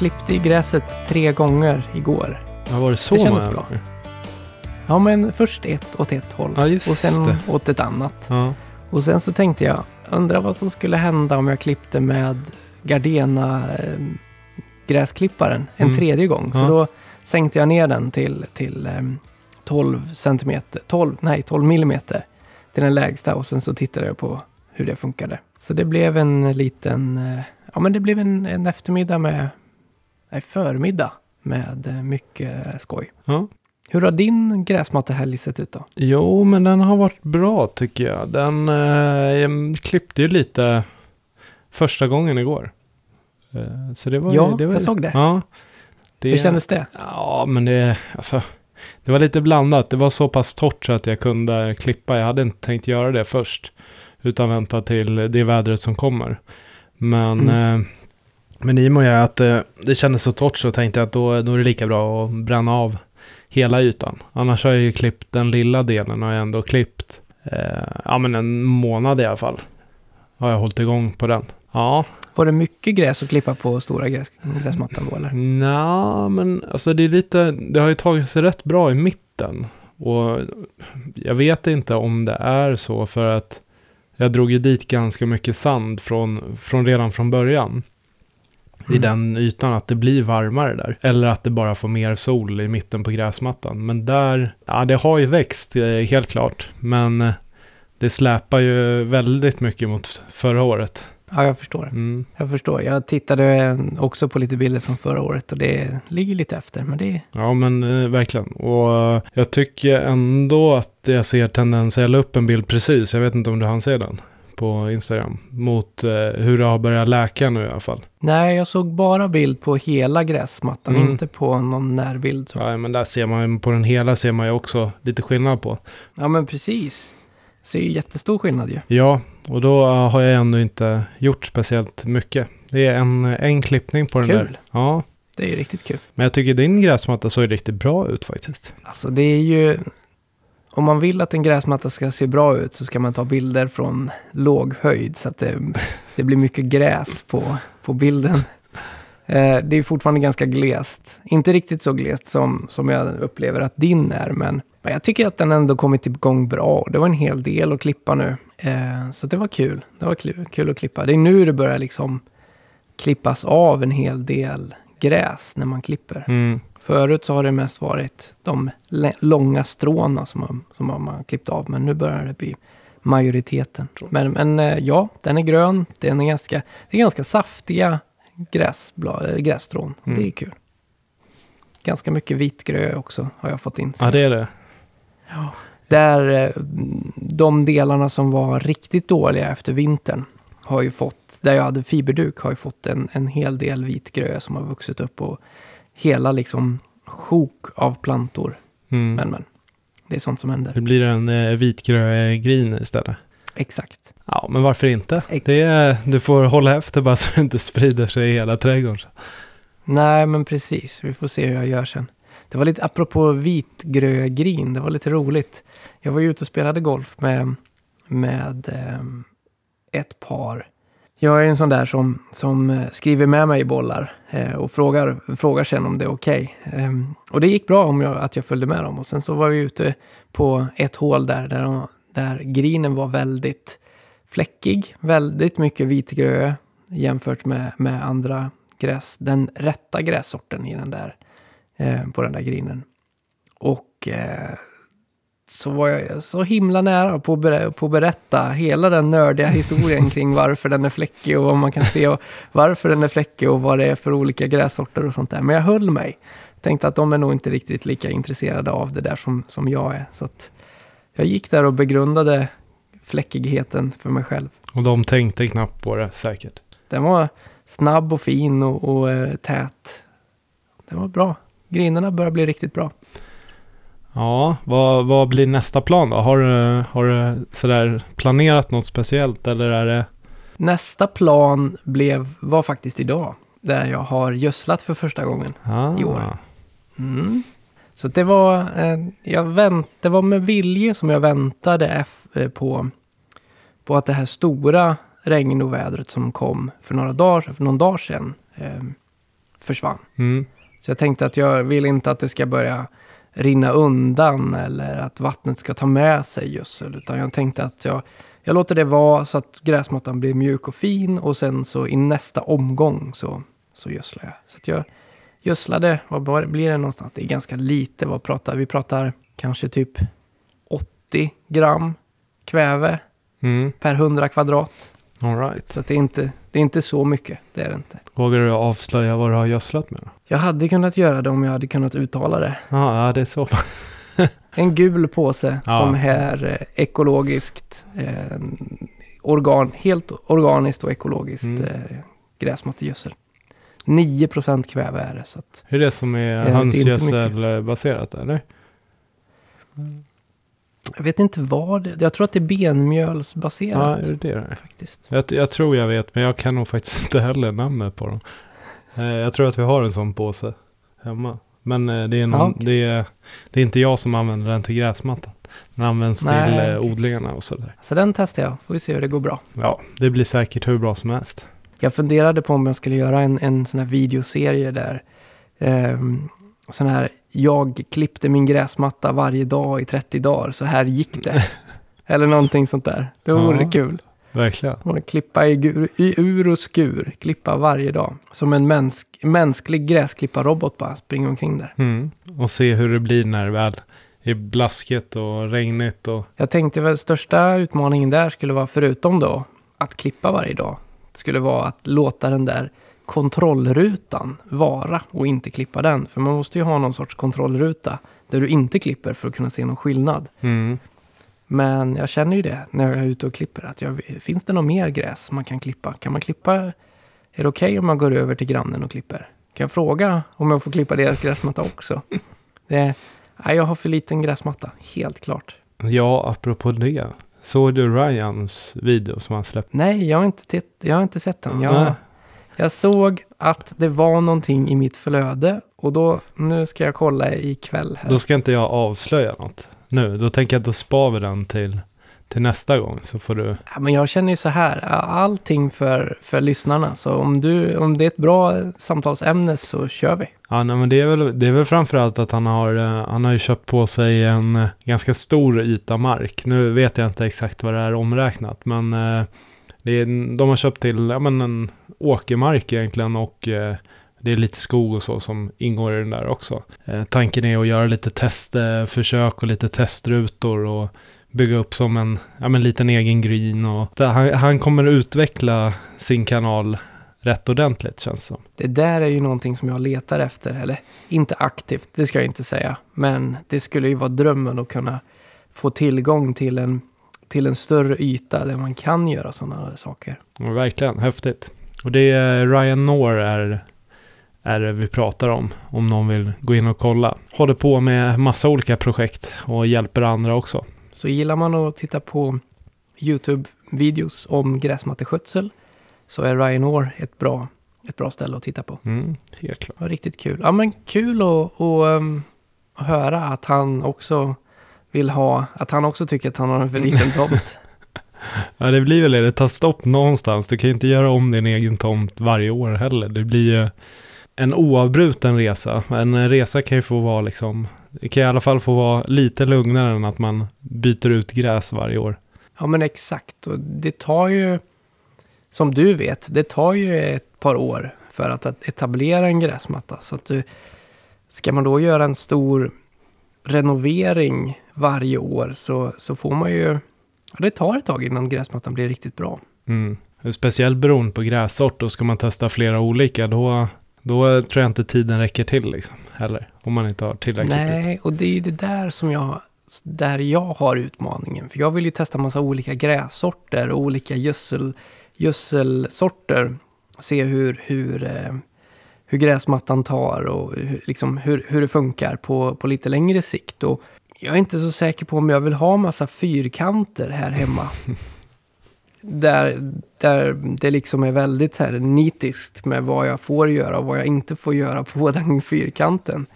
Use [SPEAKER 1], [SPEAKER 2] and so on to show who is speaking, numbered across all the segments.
[SPEAKER 1] klippte i gräset tre gånger igår.
[SPEAKER 2] Ja, var det så
[SPEAKER 1] Det
[SPEAKER 2] många
[SPEAKER 1] bra. Ja, men först ett åt ett håll
[SPEAKER 2] Ja,
[SPEAKER 1] och sen
[SPEAKER 2] det.
[SPEAKER 1] åt ett annat.
[SPEAKER 2] Ja.
[SPEAKER 1] Och sen så tänkte jag, undrar vad som skulle hända om jag klippte med Gardena eh, gräsklipparen en
[SPEAKER 2] Mm.
[SPEAKER 1] tredje gång. Så
[SPEAKER 2] Ja.
[SPEAKER 1] då sänkte jag ner den till, till eh, 12 centimeter, 12, nej 12 millimeter till den lägsta och sen så tittade jag på hur det funkade. Så det blev en liten, eh, ja men det blev en, en eftermiddag med, nej förmiddag med eh, mycket skoj.
[SPEAKER 2] ja.
[SPEAKER 1] Hur har din gräsmattehelg sett ut då?
[SPEAKER 2] Jo, men den har varit bra tycker jag. Den eh, klippte ju lite första gången igår. Eh, så det var
[SPEAKER 1] Ja,
[SPEAKER 2] det var,
[SPEAKER 1] jag såg det.
[SPEAKER 2] Ja. Det,
[SPEAKER 1] Hur kändes det?
[SPEAKER 2] Ja, men det, alltså, det var lite blandat. Det var så pass torrt så att jag kunde klippa. Jag hade inte tänkt göra det först. Utan vänta till det vädret som kommer. Men,
[SPEAKER 1] Mm.
[SPEAKER 2] eh, men i och med att eh, det kändes så torrt så tänkte jag att då, då är det lika bra att bränna av hela ytan. Annars har jag ju klippt den lilla delen har jag ändå klippt. Eh, ja men en månad i alla fall. Har jag hållit igång på den. Ja,
[SPEAKER 1] Var det mycket gräs att klippa på stora gräs, gräsmattan då eller?
[SPEAKER 2] Nja, men alltså det är lite, det har ju tagit sig rätt bra i mitten. Och jag vet inte om det är så för att jag drog ju dit ganska mycket sand från, från redan från början. I
[SPEAKER 1] Mm.
[SPEAKER 2] den ytan att det blir varmare där. Eller att det bara får mer sol i mitten på gräsmattan. Men där, ja det har ju växt eh, helt klart. Men eh, det släpar ju väldigt mycket mot förra året.
[SPEAKER 1] Ja, jag förstår.
[SPEAKER 2] Mm.
[SPEAKER 1] Jag förstår. Jag tittade eh, också på lite bilder från förra året och det ligger lite efter. Men det
[SPEAKER 2] Ja men eh, verkligen. Och eh, jag tycker ändå att jag ser tendenser. Jag la upp en bild precis, jag vet inte om du hann se den på Instagram. Mot eh, hur det har börjat läka nu i alla fall.
[SPEAKER 1] Nej, jag såg bara bild på hela gräsmattan,
[SPEAKER 2] Mm.
[SPEAKER 1] inte på någon närbild. Så.
[SPEAKER 2] Ja men där ser man, på den hela ser man ju också lite skillnad på.
[SPEAKER 1] Ja, men precis. Det är ju jättestor skillnad ju.
[SPEAKER 2] Ja, och då eh, har jag ännu inte gjort speciellt mycket. Det är en, en klippning på den
[SPEAKER 1] Kul.
[SPEAKER 2] där. Ja,
[SPEAKER 1] Det är ju riktigt kul.
[SPEAKER 2] men jag tycker din gräsmatta såg riktigt bra ut faktiskt.
[SPEAKER 1] Alltså det är ju... Om man vill att en gräsmatta ska se bra ut så ska man ta bilder från låg höjd så att det, det blir mycket gräs på, på bilden. Eh, det är fortfarande ganska glest. Inte riktigt så glest som, som jag upplever att din är, men jag tycker att den ändå kommit igång bra. Det var en hel del att klippa nu. Eh, så det var kul. Det var kul, kul att klippa. Det är nu det börjar liksom klippas av en hel del gräs när man klipper.
[SPEAKER 2] Mm.
[SPEAKER 1] Förut så har det mest varit de långa stråna som man, som man har klippt av. Men nu börjar det bli majoriteten. Men, men eh, ja, den är grön. Den är ganska, det är ganska saftiga gräsbla, äh, grässtrån.
[SPEAKER 2] Mm.
[SPEAKER 1] Det är kul. Ganska mycket vitgrö också har jag fått in.
[SPEAKER 2] Ja, det är det.
[SPEAKER 1] Där eh, de delarna som var riktigt dåliga efter vintern har ju fått, där jag hade fiberduk, har ju fått en, en hel del vitgrö som har vuxit upp och hela liksom sjok av plantor.
[SPEAKER 2] Mm.
[SPEAKER 1] Men men, det är sånt som händer.
[SPEAKER 2] Det blir en eh, vitgrön istället.
[SPEAKER 1] Exakt.
[SPEAKER 2] Ja, men varför inte?
[SPEAKER 1] Ex-
[SPEAKER 2] Det är, du får hålla efter bara så det inte sprider sig i hela trädgården.
[SPEAKER 1] Nej, men precis. Vi får se hur jag gör sen. Det var lite, apropå vitgrögrin, det var lite roligt. Jag var ju ute och spelade golf med, med ehm, ett par. Jag är en sån där som, som eh, skriver med mig i bollar eh, och frågar, frågar sen om det är okej. Ehm, och det gick bra om jag, att jag följde med dem. Och sen så var vi ute på ett hål där, där, de- där grinen var väldigt fläckig. Väldigt mycket vitgrö jämfört med, med andra gräs. Den rätta grässorten i den där, eh, på den där grinen. Och eh, så var jag så himla nära på att, ber- på att berätta hela den nördiga historien kring varför den är fläckig och vad man kan se och varför den är fläckig och vad det är för olika grässorter och sånt där. Men jag höll mig. Tänkte att de är nog inte riktigt lika intresserade av det där som, som jag är. Så att jag gick där och begrundade fläckigheten för mig själv.
[SPEAKER 2] Och de tänkte knappt på det säkert.
[SPEAKER 1] Den var snabb och fin och, och eh, tät. Den var bra. Grinerna börjar bli riktigt bra.
[SPEAKER 2] Ja, vad, vad blir nästa plan då? Har du, har du sådär planerat något speciellt eller är det?
[SPEAKER 1] Nästa plan blev, var faktiskt idag. Där jag har gödslat för första gången.
[SPEAKER 2] Ah,
[SPEAKER 1] I år. Mm. Så det var, eh, jag vänt, det var med vilje som jag väntade eh, på, på att det här stora regnovädret som kom för några dagar, för någon dag sedan. Eh, försvann.
[SPEAKER 2] Mm.
[SPEAKER 1] Så jag tänkte att jag vill inte att det ska börja rinna undan eller att vattnet ska ta med sig gödsel. Utan jag tänkte att jag, jag låter det vara så att gräsmattan blir mjuk och fin och sen så i nästa omgång så, så gödslar jag. Så att jag gödslade, vad blir det någonstans? Det är ganska lite, vad pratar vi? pratar kanske typ 80 gram kväve
[SPEAKER 2] Mm.
[SPEAKER 1] per 100 kvadrat.
[SPEAKER 2] All right.
[SPEAKER 1] Så det, är inte, det är inte så mycket, det är det inte.
[SPEAKER 2] Vågar du avslöja vad du har gödslat med? då?
[SPEAKER 1] Jag hade kunnat göra det om jag hade kunnat uttala det.
[SPEAKER 2] Ja, det är så.
[SPEAKER 1] En gul påse
[SPEAKER 2] Ja.
[SPEAKER 1] som är eh, ekologiskt, eh, organ, helt organiskt och ekologiskt
[SPEAKER 2] Mm.
[SPEAKER 1] eh, gräsmattegödsel. 9 kväve är det. Så att,
[SPEAKER 2] Är det som är
[SPEAKER 1] det inte
[SPEAKER 2] hönsgödselbaserat eller?
[SPEAKER 1] Jag vet inte vad det Jag tror att det är
[SPEAKER 2] Ja,
[SPEAKER 1] benmjölsbaserat
[SPEAKER 2] är det det?
[SPEAKER 1] faktiskt.
[SPEAKER 2] Jag, jag tror jag vet, men jag kan nog faktiskt inte heller namnet på dem. Eh, Jag tror att vi har en sån påse hemma. Men eh, det är, någon,
[SPEAKER 1] Ja,
[SPEAKER 2] det är, det är inte jag som använder den till gräsmattan. Den används
[SPEAKER 1] Nej,
[SPEAKER 2] till eh, odlingarna och sådär.
[SPEAKER 1] Så den testar jag. Får vi se hur det går bra.
[SPEAKER 2] Ja, det blir säkert hur bra som helst.
[SPEAKER 1] Jag funderade på om jag skulle göra en, en sån här videoserie där ehm, sån här, jag klippte min gräsmatta varje dag i 30 dagar, så här gick det. Eller någonting sånt där. Det vore
[SPEAKER 2] Ja.
[SPEAKER 1] kul.
[SPEAKER 2] Verkligen.
[SPEAKER 1] Och klippa i, gur, i ur och skur, klippa varje dag. Som en mänsk, mänsklig gräsklipparrobot bara springer omkring där.
[SPEAKER 2] Mm. Och se hur det blir när det väl är blasket och regnigt och...
[SPEAKER 1] Jag tänkte väl största utmaningen där skulle vara, förutom då att klippa varje dag, skulle vara att låta den där kontrollrutan vara och inte klippa den. För man måste ju ha någon sorts kontrollruta där du inte klipper för att kunna se någon skillnad.
[SPEAKER 2] Mm.
[SPEAKER 1] Men jag känner ju det när jag är ute och klipper. Att jag, finns det något mer gräs man kan klippa? Kan man klippa? Är det okej om man går över till grannen och klipper? Kan jag fråga om jag får klippa deras gräsmatta också? Det, nej, jag har för liten gräsmatta, helt klart.
[SPEAKER 2] Ja, apropå det. Såg du Ryans video som han släppte?
[SPEAKER 1] Nej, jag har inte, titt, jag har inte sett den. Jag, jag såg att det var någonting i mitt flöde och då, nu ska jag kolla ikväll. Här.
[SPEAKER 2] Då ska inte jag avslöja något nu. Då tänker jag att då spar vi den till, till nästa gång. Så får du...
[SPEAKER 1] Ja, men jag känner ju så här, allting för, för lyssnarna. Så om, du, om det är ett bra samtalsämne så kör vi.
[SPEAKER 2] Ja, nej, men det är väl, det är väl framförallt att han har, eh, han har ju köpt på sig en eh, ganska stor yta mark. Nu vet jag inte exakt vad det är omräknat, men eh, det är, de har köpt till ja, men en åkermark egentligen och eh, det är lite skog och så som ingår i den där också. Eh, tanken är att göra lite testförsök och lite testrutor och bygga upp som en ja, men liten egen green. Och, han, han kommer utveckla sin kanal rätt ordentligt känns som.
[SPEAKER 1] Det där är ju någonting som jag letar efter, eller inte aktivt, det ska jag inte säga. Men det skulle ju vara drömmen att kunna få tillgång till en, till en större yta där man kan göra sådana här saker.
[SPEAKER 2] Ja, verkligen, häftigt. Och det är Ryan Noor är, är det vi pratar om, om någon vill gå in och kolla. Håller på med massa olika projekt och hjälper andra också.
[SPEAKER 1] Så gillar man att titta på YouTube-videos om gräsmatteskötsel så är Ryan Orr ett bra, ett bra ställe att titta på.
[SPEAKER 2] Mm, helt klart.
[SPEAKER 1] Riktigt kul. Ja, men kul att, att höra att han också vill ha, att han också tycker att han har en för liten tomt.
[SPEAKER 2] Ja, det blir väl det. Det tar stopp någonstans. Du kan ju inte göra om din egen tomt varje år heller. Det blir ju en oavbruten resa. En resa kan ju få vara liksom, det kan i alla fall få vara lite lugnare än att man byter ut gräs varje år.
[SPEAKER 1] Ja, men exakt. Och det tar ju, som du vet, det tar ju ett par år för att, att etablera en gräsmatta. Så att du, ska man då göra en stor renovering varje år så, så får man ju, ja, det tar ett tag innan gräsmattan blir riktigt bra.
[SPEAKER 2] Mm. Speciellt beroende på grässort och ska man testa flera olika då, då tror jag inte tiden räcker till liksom. Heller. Om man inte har tillräckligt.
[SPEAKER 1] Nej, och det är ju det där som jag, där jag har utmaningen. För jag vill ju testa massa olika grässorter och olika gödsel, gödselsorter. Se hur, hur, eh, hur gräsmattan tar och hur, liksom, hur, hur det funkar på, på lite längre sikt. Och jag är inte så säker på om jag vill ha massa fyrkanter här hemma. där, där det liksom är väldigt här nitiskt med vad jag får göra och vad jag inte får göra på den fyrkanten.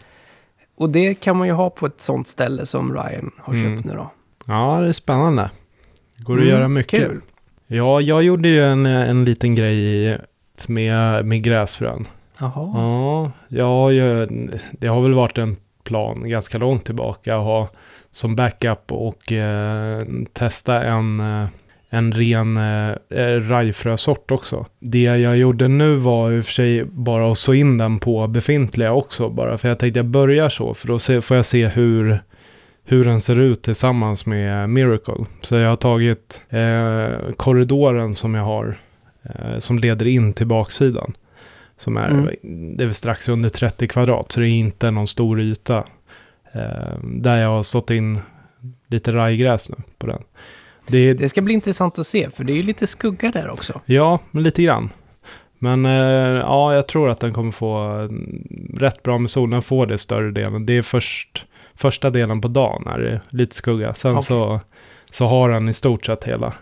[SPEAKER 1] Och det kan man ju ha på ett sånt ställe som Ryan har
[SPEAKER 2] Mm.
[SPEAKER 1] köpt nu då.
[SPEAKER 2] Ja, det är spännande. Går att
[SPEAKER 1] Mm,
[SPEAKER 2] göra mycket.
[SPEAKER 1] kul.
[SPEAKER 2] Ja, jag gjorde ju en, en liten grej med, med gräsfrön.
[SPEAKER 1] Jaha.
[SPEAKER 2] Ja, ja, jag- det har väl varit en plan ganska långt tillbaka att ha som backup och eh, testa en, eh, en ren eh, eh, rajfrösort också. Det jag gjorde nu var i och för sig bara att så in den på befintliga också, bara för jag tänkte jag börjar så, för då se, får jag se hur, hur den ser ut tillsammans med Miracle. Så jag har tagit eh, korridoren som jag har, eh, som leder in till baksidan. Som är,
[SPEAKER 1] Mm.
[SPEAKER 2] det är strax under 30 kvadrat, så det är inte någon stor yta. Eh, där jag har stått in lite rajgräs nu på den. Det
[SPEAKER 1] Det ska bli intressant att se, för det är ju lite skugga där också.
[SPEAKER 2] ja, men lite grann. Men eh, ja, jag tror att den kommer få mm, rätt bra med sol. Den får det större delen. Det är först, första delen på dagen är det lite skugga. Sen
[SPEAKER 1] Okej.
[SPEAKER 2] så, så har den i stort sett hela,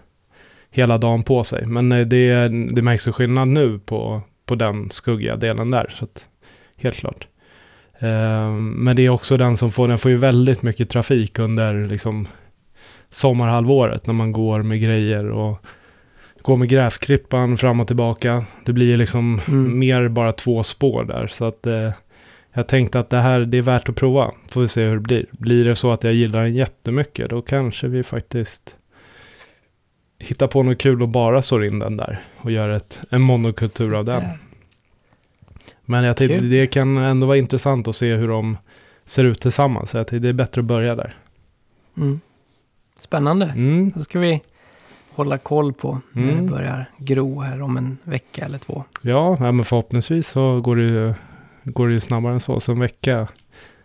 [SPEAKER 2] hela dagen på sig. Men eh, det, det märks ju skillnad nu på, på den skuggiga delen där. Så att, helt klart. Eh, men det är också den som får, den får ju väldigt mycket trafik under liksom sommarhalvåret när man går med grejer och går med gräsklippan fram och tillbaka. Det blir liksom
[SPEAKER 1] Mm.
[SPEAKER 2] mer bara två spår där. Så att eh, jag tänkte att det här det är värt att prova. Får vi se hur det blir. Blir det så att jag gillar den jättemycket då kanske vi faktiskt hittar på något kul och bara sår in den där och gör ett, en monokultur av den. Men jag tänkte det kan ändå vara intressant att se hur de ser ut tillsammans. Så jag tänkte det är bättre att börja där.
[SPEAKER 1] Mm. Spännande.
[SPEAKER 2] Mm.
[SPEAKER 1] Det ska vi hålla koll på när
[SPEAKER 2] Mm.
[SPEAKER 1] det börjar gro här om en vecka eller två.
[SPEAKER 2] Ja, ja, men förhoppningsvis så går det ju, går det ju snabbare än så. Så en vecka,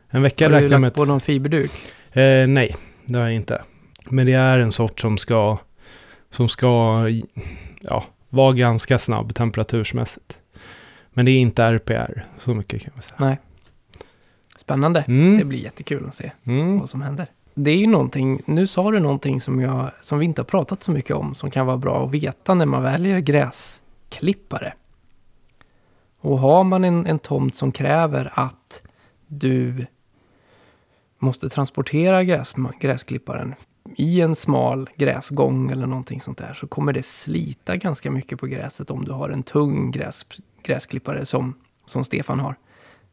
[SPEAKER 2] en vecka
[SPEAKER 1] Har du
[SPEAKER 2] räknar
[SPEAKER 1] lagt
[SPEAKER 2] med
[SPEAKER 1] på
[SPEAKER 2] ett,
[SPEAKER 1] någon fiberduk?
[SPEAKER 2] eh, Nej, det har jag inte. Men det är en sort som ska, som ska ja, vara ganska snabb temperatursmässigt. Men det är inte RPR, så mycket kan man säga.
[SPEAKER 1] Nej. Spännande. Det
[SPEAKER 2] Mm.
[SPEAKER 1] blir jättekul att se
[SPEAKER 2] Mm.
[SPEAKER 1] vad som händer. Det är ju någonting, nu sa du någonting som, jag, som vi inte har pratat så mycket om, som kan vara bra att veta när man väljer gräsklippare. Och har man en, en tomt som kräver att du måste transportera gräs, gräsklipparen i en smal gräsgång eller någonting sånt där så kommer det slita ganska mycket på gräset om du har en tung gräs, gräsklippare som, som Stefan har.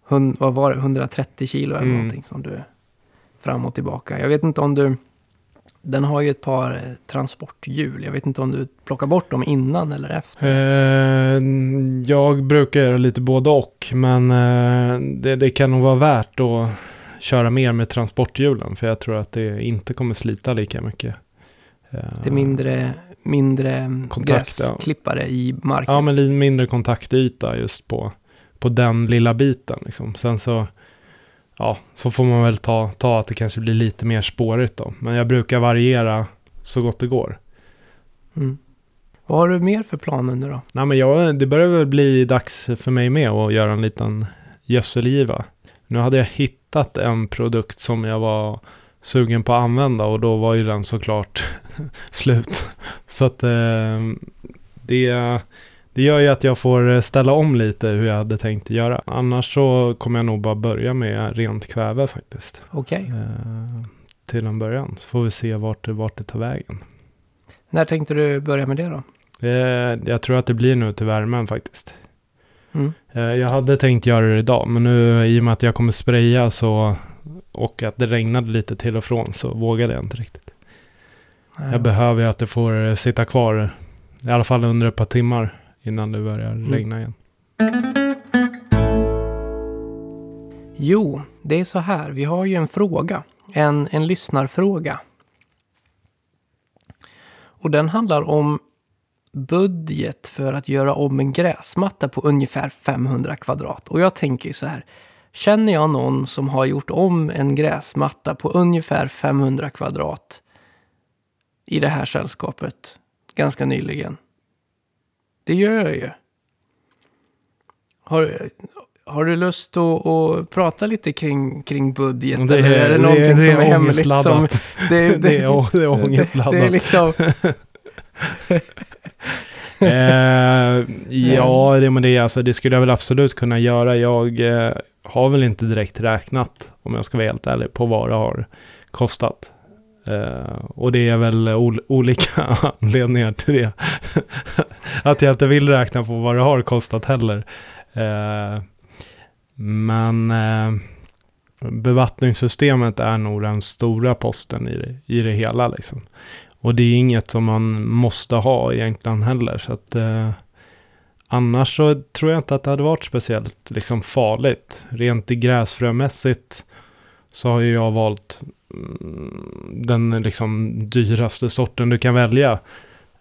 [SPEAKER 1] Hun, vad var det, 130 kilo eller
[SPEAKER 2] Mm.
[SPEAKER 1] någonting som du fram och tillbaka. Jag vet inte om du... Den har ju ett par eh, transporthjul. Jag vet inte om du plockar bort dem innan eller efter.
[SPEAKER 2] Eh, jag brukar göra lite både och, men eh, det, det kan nog vara värt att köra mer med transporthjulen, för jag tror att det inte kommer slita lika mycket. Eh,
[SPEAKER 1] Det är mindre, mindre
[SPEAKER 2] Kontakt, ja.
[SPEAKER 1] gräsklippare i marken.
[SPEAKER 2] Ja, men mindre kontaktyta just på, på den lilla biten. Liksom. Sen så, ja, så får man väl ta, ta att det kanske blir lite mer spårigt då. Men jag brukar variera så gott det går.
[SPEAKER 1] Mm. Vad har du mer för planer nu då?
[SPEAKER 2] Nej, men jag, det börjar väl bli dags för mig med att göra en liten gödselgiva. Nu hade jag hittat en produkt som jag var sugen på att använda och då var ju den såklart slut. Så att eh, det, det gör ju att jag får ställa om lite hur jag hade tänkt göra. Annars så kommer jag nog bara börja med rent kväve faktiskt.
[SPEAKER 1] Okej.
[SPEAKER 2] Eh, till en början. Så får vi se vart, det- vart det tar vägen.
[SPEAKER 1] När tänkte du börja med det då?
[SPEAKER 2] Eh, jag tror att det blir nu till värmen faktiskt.
[SPEAKER 1] Mm.
[SPEAKER 2] Eh, Jag hade tänkt göra det idag, men nu i och med att jag kommer spraya så och att det regnade lite till och från så vågade jag inte riktigt.
[SPEAKER 1] Ja.
[SPEAKER 2] Jag behöver ju att det får sitta kvar i alla fall under ett par timmar innan det börjar
[SPEAKER 1] Mm.
[SPEAKER 2] regna igen.
[SPEAKER 1] Jo, det är så här. Vi har ju en fråga. En, en lyssnarfråga. Och den handlar om budget för att göra om en gräsmatta på ungefär 500 kvadrat. Och jag tänker ju så här. Känner jag någon som har gjort om en gräsmatta på ungefär 500 kvadrat i det här sällskapet ganska nyligen? Det gör jag ju. Har, har du lust att, att prata lite kring, kring budget?
[SPEAKER 2] Det
[SPEAKER 1] eller är det någonting
[SPEAKER 2] det
[SPEAKER 1] som är hemligt? Som, det,
[SPEAKER 2] Det är, å- det är ångestladdat.
[SPEAKER 1] det är liksom...
[SPEAKER 2] eh, ja, det, men det, alltså, det skulle jag väl absolut kunna göra. Jag eh, har väl inte direkt räknat, om jag ska vara helt ärlig, på vad det har kostat. Eh, och det är väl ol- olika anledningar till det. att jag inte vill räkna på vad det har kostat heller. Eh, men eh, bevattningssystemet är nog den stora posten i det, i det hela. Liksom. Och det är inget som man måste ha egentligen heller. Så att, eh, annars så tror jag inte att det hade varit speciellt liksom, farligt. Rent i gräsfrömässigt så har ju jag valt mm, den liksom dyraste sorten du kan välja.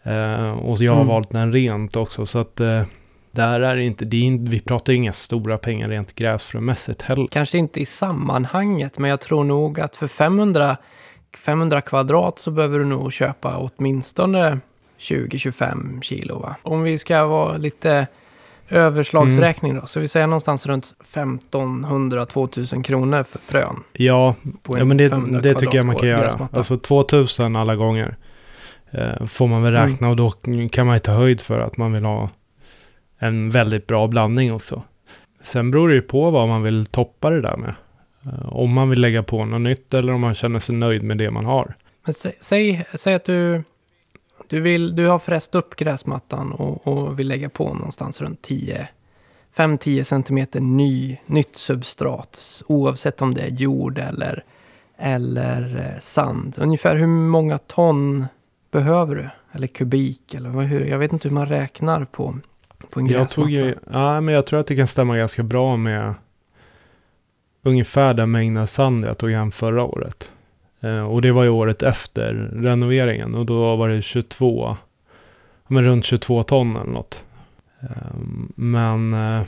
[SPEAKER 2] Eh, och jag har
[SPEAKER 1] Mm.
[SPEAKER 2] valt den rent också. Så att eh, där är det inte, det är, vi pratar inga stora pengar rent gräsfrömässigt heller.
[SPEAKER 1] Kanske inte i sammanhanget, men jag tror nog att för 500, 500 kvadrat så behöver du nog köpa åtminstone 20-25 kilo. Va? Om vi ska vara lite överslagsräkning då, så vi säger någonstans runt 1500-2000 kronor för frön.
[SPEAKER 2] Ja, ja men det,
[SPEAKER 1] 500
[SPEAKER 2] det tycker jag man kan göra. Alltså 2000 alla gånger eh, får man väl
[SPEAKER 1] Mm.
[SPEAKER 2] räkna och då kan man ju ta höjd för att man vill ha en väldigt bra blandning också. Sen beror det ju på vad man vill toppa det där med. Eh, om man vill lägga på något nytt eller om man känner sig nöjd med det man har.
[SPEAKER 1] Men sä, säg, säg att du, du, vill, du har fräst upp gräsmattan och, och vill lägga på någonstans runt 10 5-10 centimeter ny, nytt substrat, oavsett om det är jord eller, eller eh, sand. Ungefär hur många ton behöver du? Eller kubik? Eller hur, jag vet inte hur man räknar på, på en
[SPEAKER 2] Jag
[SPEAKER 1] gräsmatta.
[SPEAKER 2] tog ju, ja men jag tror att det kan stämma ganska bra med ungefär den mängden sand jag tog hem förra året. Eh, och det var ju året efter renoveringen och då var det 22, ja, men runt 22 ton eller något. Eh, men eh,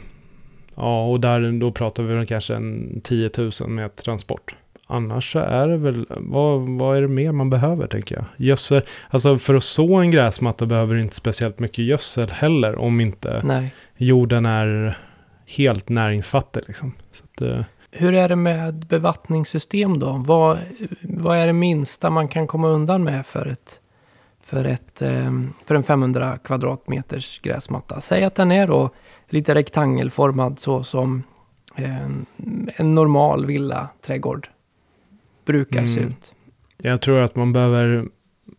[SPEAKER 2] ja, och där då pratar vi väl kanske en 10 000 med transport. Annars så är det väl, vad, vad är det mer man behöver tänker jag? Gödsel, alltså för att så en gräsmatta behöver du inte speciellt mycket gödsel heller om inte
[SPEAKER 1] Nej.
[SPEAKER 2] jorden är helt näringsfattig. Liksom. Så att,
[SPEAKER 1] Hur är det med bevattningssystem då? Vad, vad är det minsta man kan komma undan med för, ett, för, ett, ehm, för en 500 kvadratmeters gräsmatta? Säg att den är då lite rektangelformad så som en, en normal villa trädgård brukar se
[SPEAKER 2] Mm.
[SPEAKER 1] ut.
[SPEAKER 2] jag tror att man behöver,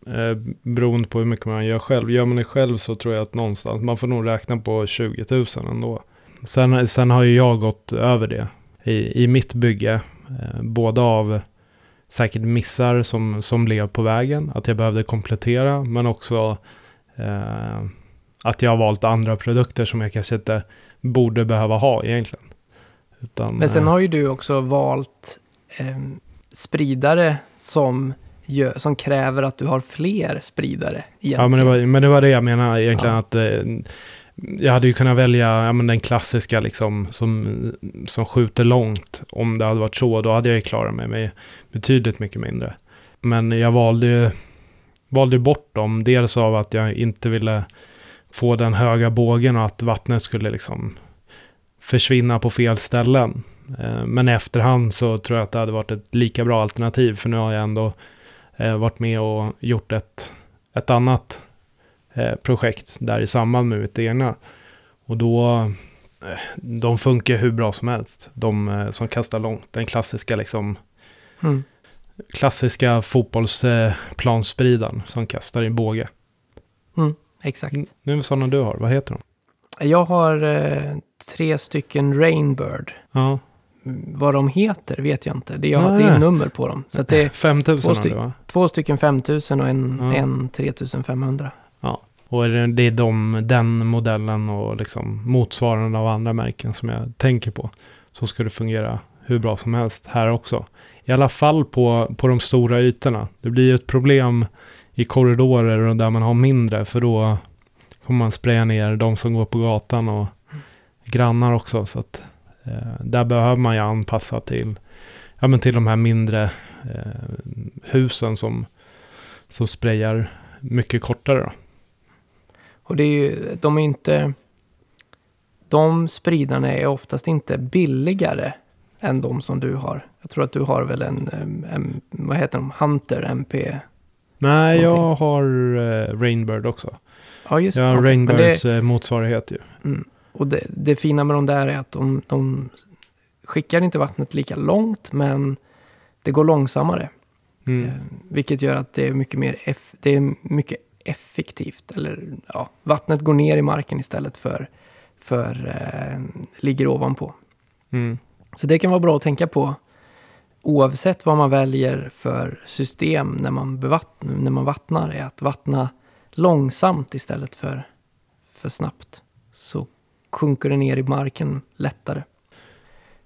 [SPEAKER 2] eh, beroende på hur mycket man gör själv, gör man det själv så tror jag att någonstans, man får nog räkna på 20 000 ändå. Sen, sen har ju jag gått över det i, i mitt bygge, eh, både av säkert missar som, som blev på vägen, att jag behövde komplettera, men också eh, att jag har valt andra produkter som jag kanske inte borde behöva ha egentligen. Utan,
[SPEAKER 1] Men sen
[SPEAKER 2] eh,
[SPEAKER 1] har ju du också valt ehm, spridare som, gör, som kräver att du har fler spridare.
[SPEAKER 2] Ja, men det, var, men det var det jag menade egentligen.
[SPEAKER 1] Ja.
[SPEAKER 2] att eh, jag hade ju kunnat välja ja, men den klassiska liksom, som, som skjuter långt. Om det hade varit så, då hade jag ju klarat mig med betydligt mycket mindre. Men jag valde ju valde bort dem. Dels av att jag inte ville få den höga bågen och att vattnet skulle liksom försvinna på fel ställen. Eh, men i efterhand så tror jag att det hade varit ett lika bra alternativ. För nu har jag ändå eh, varit med och gjort ett, ett annat projekt där i samband med mitt egna. Och då, eh, de funkar hur bra som helst. De eh, som kastar långt. Den klassiska liksom,
[SPEAKER 1] Mm.
[SPEAKER 2] klassiska fotbollsplansspridaren som kastar i båge.
[SPEAKER 1] Exakt.
[SPEAKER 2] Nu är sådana du har, vad heter de?
[SPEAKER 1] Jag har eh, tre stycken Rainbird.
[SPEAKER 2] Ja,
[SPEAKER 1] Mm, Vad de heter vet jag inte. Det, jag, har- det är nummer på dem. Så det är
[SPEAKER 2] 5000
[SPEAKER 1] Två
[SPEAKER 2] du va?
[SPEAKER 1] två stycken 5000 och en,
[SPEAKER 2] Ja.
[SPEAKER 1] en 3500.
[SPEAKER 2] Och det- det är de, den modellen och liksom motsvarande av andra märken som jag tänker på. Så ska det fungera hur bra som helst här också. I alla fall på, på de stora ytorna. Det blir ju ett problem i korridorer och där man har mindre. För då kommer man spraya ner de som går på gatan och grannar också. Så att eh, där behöver man ju anpassa till, ja, men till de här mindre eh, husen som, som sprayar mycket kortare. Då.
[SPEAKER 1] Och det är ju, de är inte... De spridarna är oftast inte billigare än de som du har. Jag tror att du har väl en, em, vad heter de, Hunter MP?
[SPEAKER 2] Nej, jag
[SPEAKER 1] Någonting.
[SPEAKER 2] har eh, Rainbird också.
[SPEAKER 1] Ja, just
[SPEAKER 2] Jag har.
[SPEAKER 1] Men
[SPEAKER 2] Rainbirds eh, motsvarighet ju.
[SPEAKER 1] Mm. Och det, det fina med de där är att de, de skickar inte vattnet lika långt, men det går långsammare.
[SPEAKER 2] Mm.
[SPEAKER 1] Eh, vilket gör att det är mycket mer eff, det är mycket effektivt. Eller ja, vattnet går ner i marken istället för, för eh, ligger ovanpå.
[SPEAKER 2] Mm.
[SPEAKER 1] Så det kan vara bra att tänka på oavsett vad man väljer för system när man, bevattn- när man vattnar är att vattna långsamt istället för, för snabbt. Så sjunker det ner i marken lättare.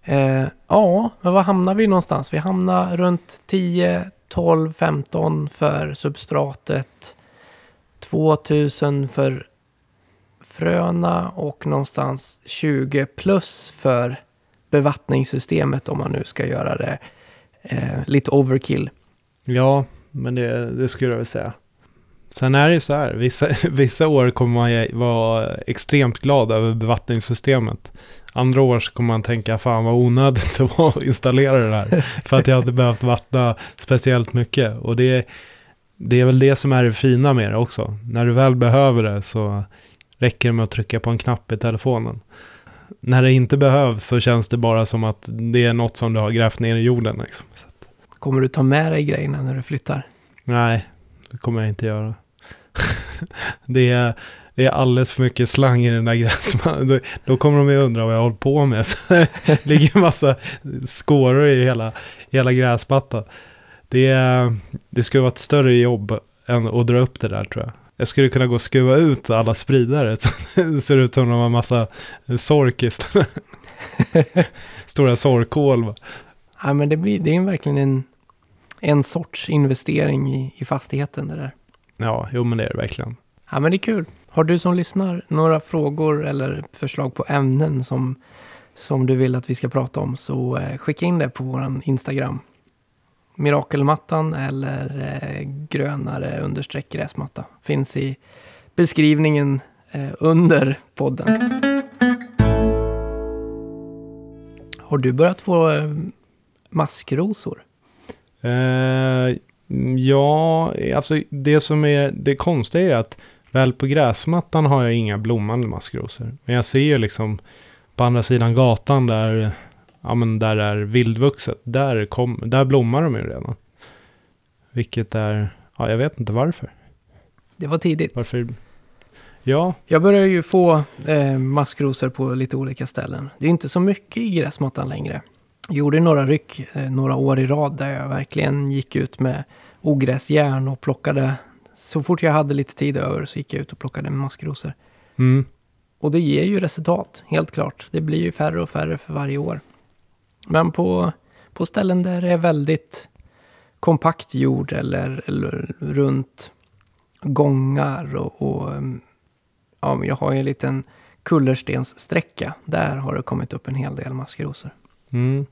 [SPEAKER 1] Eh, ja, men var hamnar vi någonstans? Vi hamnar runt 10, 12, 15 för substratet. 2000 för fröna och någonstans 20 plus för bevattningssystemet om man nu ska göra det eh, lite overkill.
[SPEAKER 2] Ja, men det, det skulle jag väl säga. Sen är det ju så här, vissa, vissa år kommer man vara extremt glad över bevattningssystemet. Andra år så kommer man tänka, fan vad onödigt det var att installera det här. för att jag hade behövt vattna speciellt mycket. Och det, det är väl det som är det fina med det också. När du väl behöver det så räcker det med att trycka på en knapp i telefonen. När det inte behövs så känns det bara som att det är något som du har grävt ner i jorden. Liksom.
[SPEAKER 1] Kommer du ta med dig grejerna när du flyttar?
[SPEAKER 2] nej, det kommer jag inte göra. det, är, det är alldeles för mycket slang i den där gräsmattan. Då, då kommer de ju undra vad jag håller på med. Så det ligger en massa skåror i hela, hela gräsmattan. Det, det skulle vara ett större jobb än att dra upp det där tror jag. Jag skulle kunna gå och skruva ut alla spridare så det ser ut som de har en massa sork istället. Stora sorkhål.
[SPEAKER 1] Ja, men det, blir, det är verkligen en, en sorts investering i, i fastigheten det där.
[SPEAKER 2] Ja, jo men det är det verkligen.
[SPEAKER 1] Ja, men det är kul. Har du som lyssnar några frågor eller förslag på ämnen som, som du vill att vi ska prata om så eh, skicka in det på vår Instagram. Mirakelmattan eller eh, grönare understreck gräsmatta. Finns i beskrivningen eh, under podden. Har du börjat få eh, maskrosor?
[SPEAKER 2] Eh, mm, ja, alltså det som är det konstiga är att väl på gräsmattan har jag inga blommande maskrosor. Men jag ser ju liksom på andra sidan gatan där, ja men där är vildvuxet, där, kom, där blommar de ju redan. Vilket är, ja jag vet inte varför.
[SPEAKER 1] Det var tidigt.
[SPEAKER 2] Varför? Ja,
[SPEAKER 1] Jag börjar ju få eh, maskrosor på lite olika ställen. Det är inte så mycket i gräsmattan längre. Jag gjorde några ryck eh, några år i rad där jag verkligen gick ut med ogräsjärn och plockade. Så fort jag hade lite tid över så gick jag ut och plockade maskrosor.
[SPEAKER 2] mm,
[SPEAKER 1] Och det ger ju resultat, helt klart. Det blir ju färre och färre för varje år. Men på, på ställen där det är väldigt kompakt jord eller, eller runt gångar och, och mm, ja, men jag har ju en liten kullerstenssträcka. Där har det kommit upp en hel del maskrosor.
[SPEAKER 2] Mm.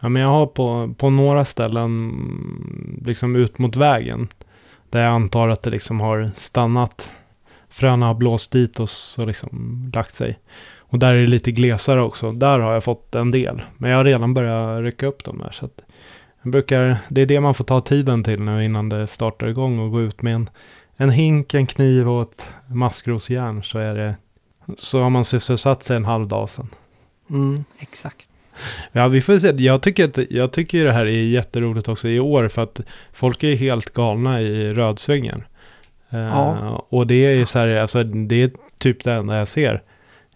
[SPEAKER 2] Ja, men jag har på, på några ställen mm, liksom ut mot vägen. Där jag antar att det liksom har stannat. Fröna har blåst dit och så liksom lagt sig. Och där är det lite glesare också. Där har jag fått en del. Men jag har redan börjat rycka upp dem där. Så att jag brukar, det är det man får ta tiden till nu innan det startar igång och gå ut med en, en hink, en kniv och ett maskrosjärn. Så, är det, så har man sysselsatt sig en halv dag sedan.
[SPEAKER 1] Mm, exakt.
[SPEAKER 2] Ja, vi får se. Jag tycker, att, jag tycker det här är jätteroligt också i år för att folk är helt galna i rödsvingen. Eh,
[SPEAKER 1] Ja.
[SPEAKER 2] och det är ju så här, alltså det är typ det enda jag ser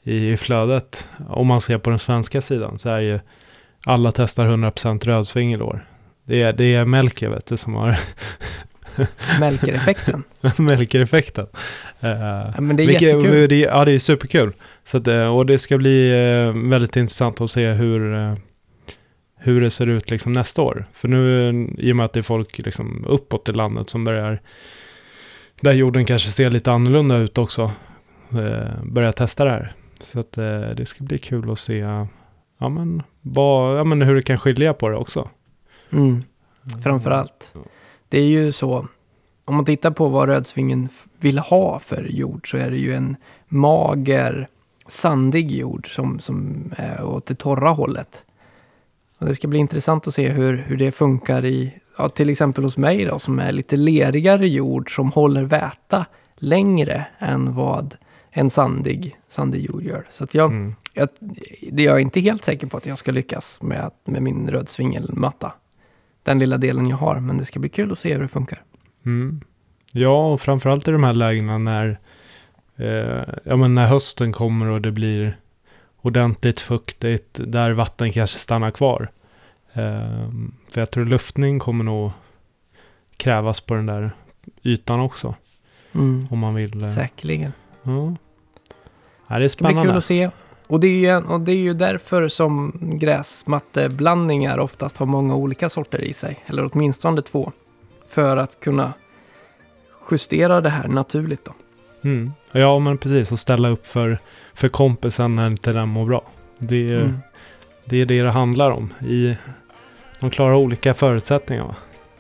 [SPEAKER 2] i flödet. Om man ser på den svenska sidan så är ju alla testar 100% rödsving i år. Det är, det är Melker vet du som har
[SPEAKER 1] Melker-effekten.
[SPEAKER 2] Melker-effekten. Eh,
[SPEAKER 1] Ja, men det är
[SPEAKER 2] vilket-
[SPEAKER 1] jättekul.
[SPEAKER 2] Det, ja, det är superkul. Så att, eh, och det ska bli eh, väldigt intressant att se hur, hur det ser ut liksom nästa år. För nu, i och med att det är folk liksom uppåt i landet som börjar, där jorden kanske ser lite annorlunda ut också, börjar testa det här. Så att eh, det ska bli kul att se ja, men, vad, ja, men hur det kan skilja på det också.
[SPEAKER 1] Mm. Framför allt. Det är ju så, om man tittar på vad rödsvingen vill ha för jord så är det ju en mager, sandig jord som, som är åt det torra hållet. Och det ska bli intressant att se hur, hur det funkar i, ja, till exempel hos mig då, som är lite lerigare jord som håller väta längre än vad en sandig, sandig jord gör. Så jag,
[SPEAKER 2] Mm.
[SPEAKER 1] jag, det jag är inte helt säker på att jag ska lyckas med, med min rödsvingelmatta. Den lilla delen jag har, men det ska bli kul att se hur det funkar.
[SPEAKER 2] Mm. Ja, och framförallt i de här lägena när eh, ja men när hösten kommer och det blir ordentligt fuktigt där vatten kanske stannar kvar. Eh, för jag tror luftning kommer nog krävas på den där ytan också.
[SPEAKER 1] Mm.
[SPEAKER 2] Om man vill. Eh,
[SPEAKER 1] Säkerligen.
[SPEAKER 2] Ja. Ja, det är
[SPEAKER 1] Det blir
[SPEAKER 2] spännande.
[SPEAKER 1] kul att se. Och det, är ju, och det är ju därför som gräsmatteblandningar oftast har många olika sorter i sig. Eller åtminstone två. För att kunna justera det här naturligt då.
[SPEAKER 2] Mm. Ja, men precis. Och ställa upp för, för kompisen när inte den mår bra. Det är,
[SPEAKER 1] Mm.
[SPEAKER 2] det är det det handlar om. I, de klarar olika förutsättningar. Va?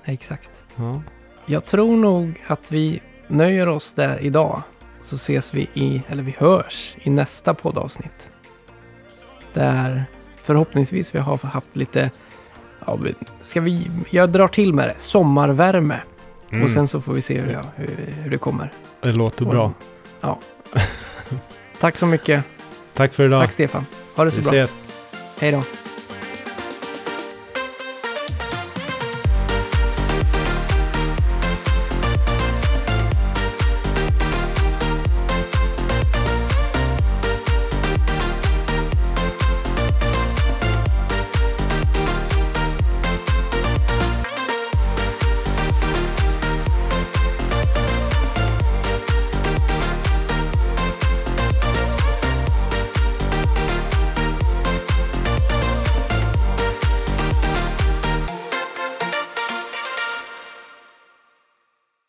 [SPEAKER 1] Exakt.
[SPEAKER 2] Ja.
[SPEAKER 1] Jag tror nog att vi nöjer oss där idag. Så ses vi i, eller vi hörs i nästa poddavsnitt. Där förhoppningsvis vi har haft lite, ja, ska vi, jag drar till med det, sommarvärme.
[SPEAKER 2] Mm.
[SPEAKER 1] Och sen så får vi se hur, jag, hur, hur det kommer.
[SPEAKER 2] Det låter bra.
[SPEAKER 1] Tack så mycket.
[SPEAKER 2] Tack för idag.
[SPEAKER 1] Tack Stefan. Ha det så
[SPEAKER 2] Vi
[SPEAKER 1] bra.
[SPEAKER 2] ses.
[SPEAKER 1] Hej då.